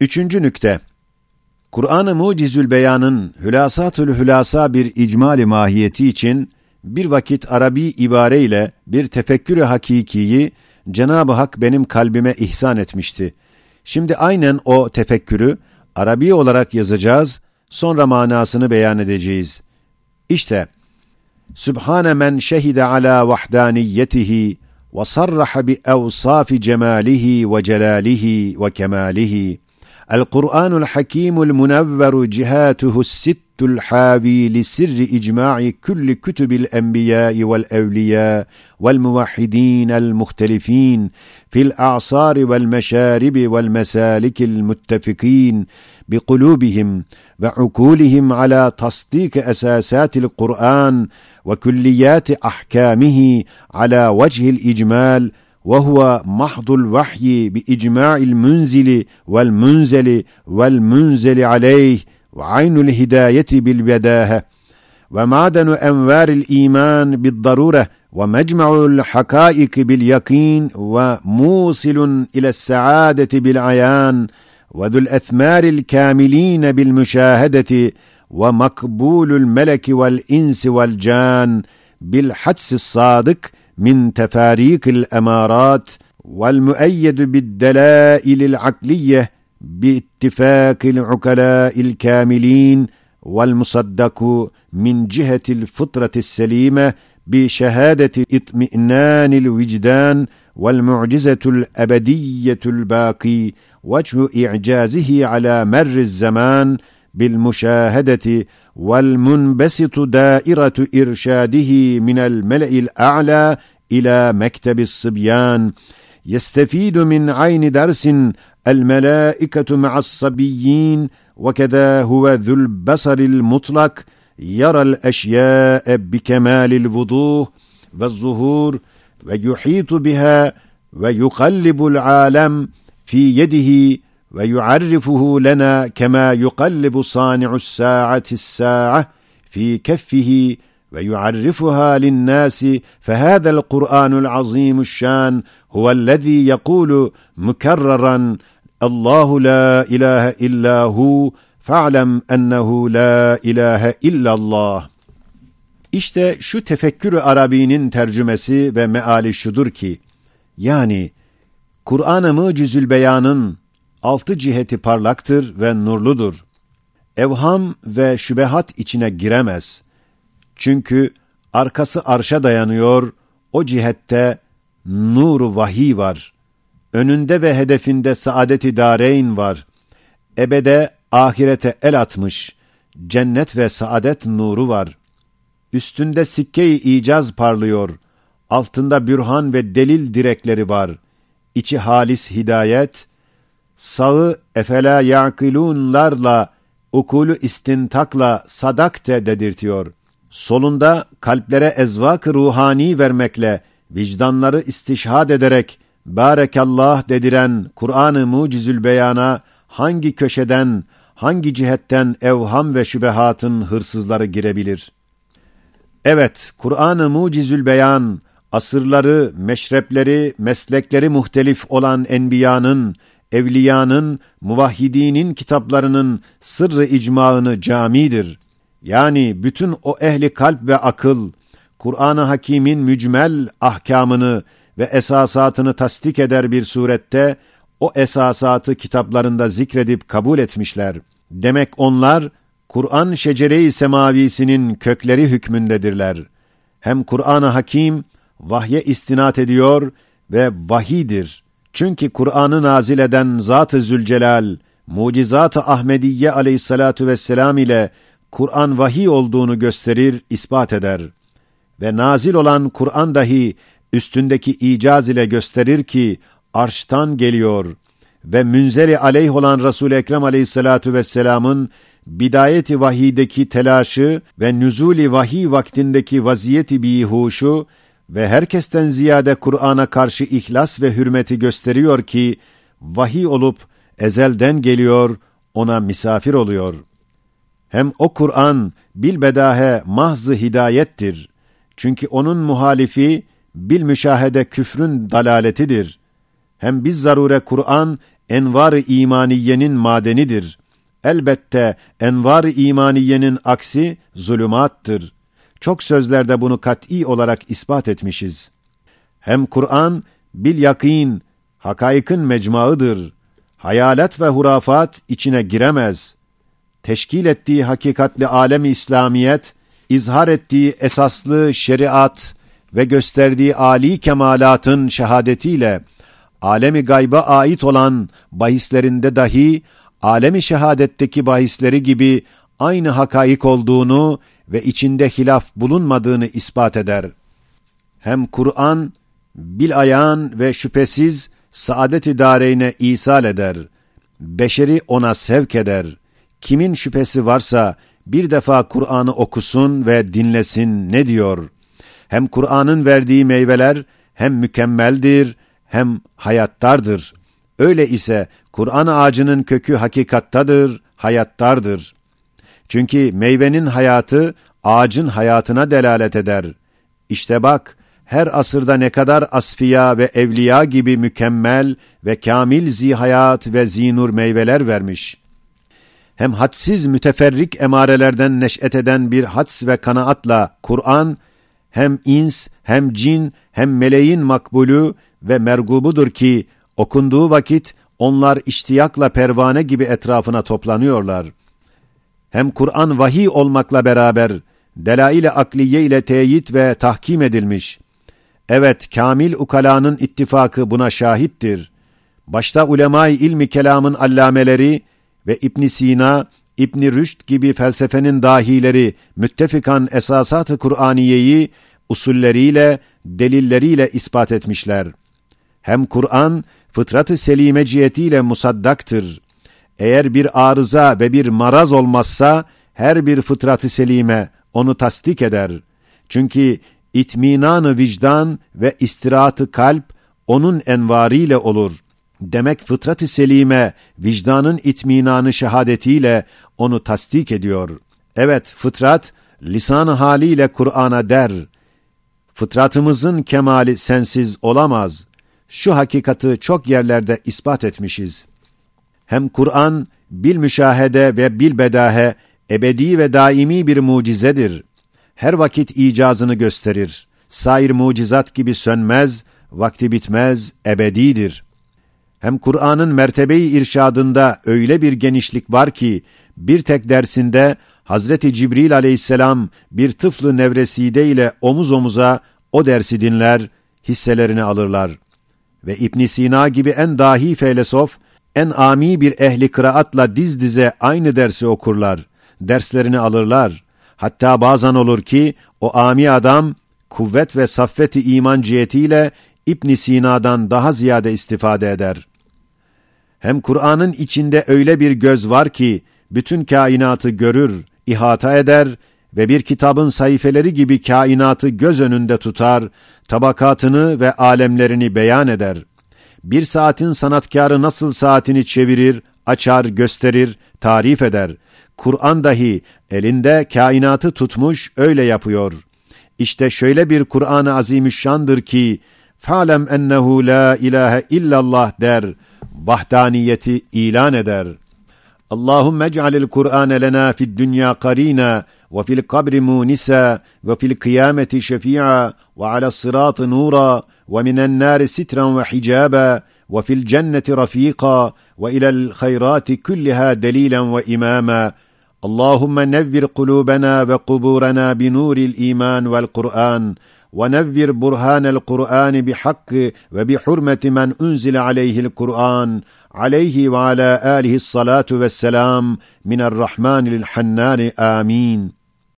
Üçüncü nükte. Kur'an-ı Mucizül Beyan'ın hülasatül hülasa bir icmali mahiyeti için bir vakit Arabi ibare ile bir tefekkürü hakikiyi Cenab-ı Hak benim kalbime ihsan etmişti. Şimdi aynen o tefekkürü Arabi olarak yazacağız, sonra manasını beyan edeceğiz. İşte Sübhane men şehide ala vahdaniyetihi ve sarraha bi evsafi cemalihi ve celalihi ve kemalihi. القرآن الحكيم المنور جهاته الست الحاوي لسر إجماع كل كتب الأنبياء والأولياء والموحدين المختلفين في الأعصار والمشارب والمسالك المتفقين بقلوبهم وعقولهم على تصديق أساسات القرآن وكليات أحكامه على وجه الإجمال وهو محض الوحي بإجماع المنزل والمنزل والمنزل عليه وعين الهداية بالبداهة ومعدن أنوار الإيمان بالضرورة ومجمع الحقائق باليقين وموصل إلى السعادة بالعيان وذو الأثمار الكاملين بالمشاهدة ومقبول الملك والإنس والجان بالحدس الصادق من تفاريق الأمارات والمؤيد بالدلائل العقلية باتفاق العقلاء الكاملين والمصدق من جهة الفطرة السليمة بشهادة اطمئنان الوجدان والمعجزة الأبدية الباقي وجه إعجازه على مر الزمان بالمشاهدة والمنبسط دائرة إرشاده من الملأ الأعلى إلى مكتب الصبيان. يستفيد من عين درس الملائكة مع الصبيين وكذا هو ذو البصر المطلق يرى الأشياء بكمال الوضوح والظهور ويحيط بها ويقلب العالم في يده ويعرفه لنا كما يقلب صانع الساعة الساعة في كفه ويعرفها للناس فهذا القرآن العظيم الشان هو الذي يقول مكررا الله لا إله إلا هو فاعلم أنه لا إله إلا الله İşte şu tefekkürü Arabi'nin tercümesi ve meali şudur ki, yani Kur'an-ı Mucizül Beyan'ın altı ciheti parlaktır ve nurludur. Evham ve şübehat içine giremez. Çünkü arkası arşa dayanıyor, o cihette nuru vahiy var. Önünde ve hedefinde saadet-i dareyn var. Ebede ahirete el atmış, cennet ve saadet nuru var. Üstünde sikke-i icaz parlıyor, altında bürhan ve delil direkleri var. İçi halis hidayet, sağı efela yaqilunlarla, ukulu istintakla sadakte dedirtiyor. Solunda kalplere ezvak ruhani vermekle, vicdanları istişhad ederek, Barekallah dediren Kur'an-ı Mucizül Beyan'a hangi köşeden, hangi cihetten evham ve şübehatın hırsızları girebilir? Evet, Kur'an-ı Mucizül Beyan, asırları, meşrepleri, meslekleri muhtelif olan enbiyanın, evliyanın, muvahhidinin kitaplarının sırrı icmaını camidir. Yani bütün o ehli kalp ve akıl, Kur'an-ı Hakîm'in mücmel ahkamını ve esasatını tasdik eder bir surette, o esasatı kitaplarında zikredip kabul etmişler. Demek onlar, Kur'an şecere-i semavisinin kökleri hükmündedirler. Hem Kur'an-ı Hakim, vahye istinat ediyor ve vahidir. Çünkü Kur'an'ı nazil eden Zat-ı Zülcelal, mucizat-ı Ahmediye aleyhissalatu vesselam ile Kur'an vahiy olduğunu gösterir, ispat eder. Ve nazil olan Kur'an dahi üstündeki icaz ile gösterir ki arştan geliyor ve münzeli aleyh olan Resul-i Ekrem aleyhissalatu vesselamın bidayeti vahideki telaşı ve nüzuli vahiy vaktindeki vaziyeti bihuşu ve herkesten ziyade Kur'an'a karşı ihlas ve hürmeti gösteriyor ki, vahiy olup ezelden geliyor, ona misafir oluyor. Hem o Kur'an bilbedahe mahzı hidayettir. Çünkü onun muhalifi bil müşahede küfrün dalaletidir. Hem biz zarure Kur'an envar-ı imaniyenin madenidir. Elbette envar-ı imaniyenin aksi zulümattır. Çok sözlerde bunu kat'î olarak ispat etmişiz. Hem Kur'an bil yakin, hakaykın mecmuaıdır. Hayalet ve hurafat içine giremez. Teşkil ettiği hakikatli alemi İslamiyet, izhar ettiği esaslı şeriat ve gösterdiği âli kemalatın şehadetiyle, alemi gayba ait olan bahislerinde dahi, alemi şehadetteki bahisleri gibi aynı hakaik olduğunu ve içinde hilaf bulunmadığını ispat eder. Hem Kur'an, bil ayan ve şüphesiz saadet-i dareyne isal eder. Beşeri ona sevk eder. Kimin şüphesi varsa bir defa Kur'an'ı okusun ve dinlesin ne diyor. Hem Kur'an'ın verdiği meyveler hem mükemmeldir hem hayattardır. Öyle ise Kur'an ağacının kökü hakikattadır, hayattardır. Çünkü meyvenin hayatı ağacın hayatına delalet eder. İşte bak, her asırda ne kadar asfiya ve evliya gibi mükemmel ve kamil zihayat ve zinur meyveler vermiş. Hem hadsiz müteferrik emarelerden neş'et eden bir hads ve kanaatla Kur'an, hem ins, hem cin, hem meleğin makbulü ve mergubudur ki, okunduğu vakit onlar iştiyakla pervane gibi etrafına toplanıyorlar. Hem Kur'an vahiy olmakla beraber, delail-i akliye ile teyit ve tahkim edilmiş. Evet, kamil ukalanın ittifakı buna şahittir. Başta ulemay ilmi kelamın allameleri ve İbn Sina, İbn Rüşd gibi felsefenin dahileri müttefikan esasat-ı Kur'aniyeyi usulleriyle, delilleriyle ispat etmişler. Hem Kur'an fıtrat-ı selime cihetiyle musaddaktır. Eğer bir arıza ve bir maraz olmazsa her bir fıtrat-ı selime onu tasdik eder. Çünkü itminanı vicdan ve istirahatı kalp onun envariyle olur. Demek fıtrat-ı selime vicdanın itminanı şehadetiyle onu tasdik ediyor. Evet fıtrat lisan haliyle Kur'an'a der. Fıtratımızın kemali sensiz olamaz. Şu hakikati çok yerlerde ispat etmişiz. Hem Kur'an bil müşahede ve bil bedahe ebedi ve daimi bir mucizedir. Her vakit icazını gösterir. Sair mucizat gibi sönmez, vakti bitmez, ebedidir. Hem Kur'an'ın mertebeyi irşadında öyle bir genişlik var ki, bir tek dersinde Hazreti Cibril aleyhisselam bir tıflı nevreside ile omuz omuza o dersi dinler, hisselerini alırlar. Ve İbn Sina gibi en dahi felesof, en ami bir ehli kıraatla diz dize aynı dersi okurlar, derslerini alırlar. Hatta bazen olur ki o ami adam kuvvet ve saffeti iman cihetiyle İbn Sina'dan daha ziyade istifade eder. Hem Kur'an'ın içinde öyle bir göz var ki bütün kainatı görür, ihata eder ve bir kitabın sayfeleri gibi kainatı göz önünde tutar, tabakatını ve alemlerini beyan eder. Bir saatin sanatkarı nasıl saatini çevirir, açar, gösterir, tarif eder. Kur'an dahi elinde kainatı tutmuş öyle yapıyor. İşte şöyle bir Kur'an-ı Azimüşşan'dır ki, فَعْلَمْ اَنَّهُ لَا ilahe illallah der, Vahdaniyeti ilan eder. Allahümme ec'alil Kur'ane lena fid dünya karina ve fil kabri munisa ve fil kıyameti şefi'a ve ala sıratı nura ve minen nari sitran ve hicaba ve fil cenneti rafika ve ilel hayrati kulliha delilen ve imama. اللهم نور قلوبنا وقبورنا بنور الايمان والقران ونذر برهان القرآن بحق وبحرمة من أنزل عليه القرآن عليه وعلى آله الصلاة والسلام من الرحمن للحنان آمين.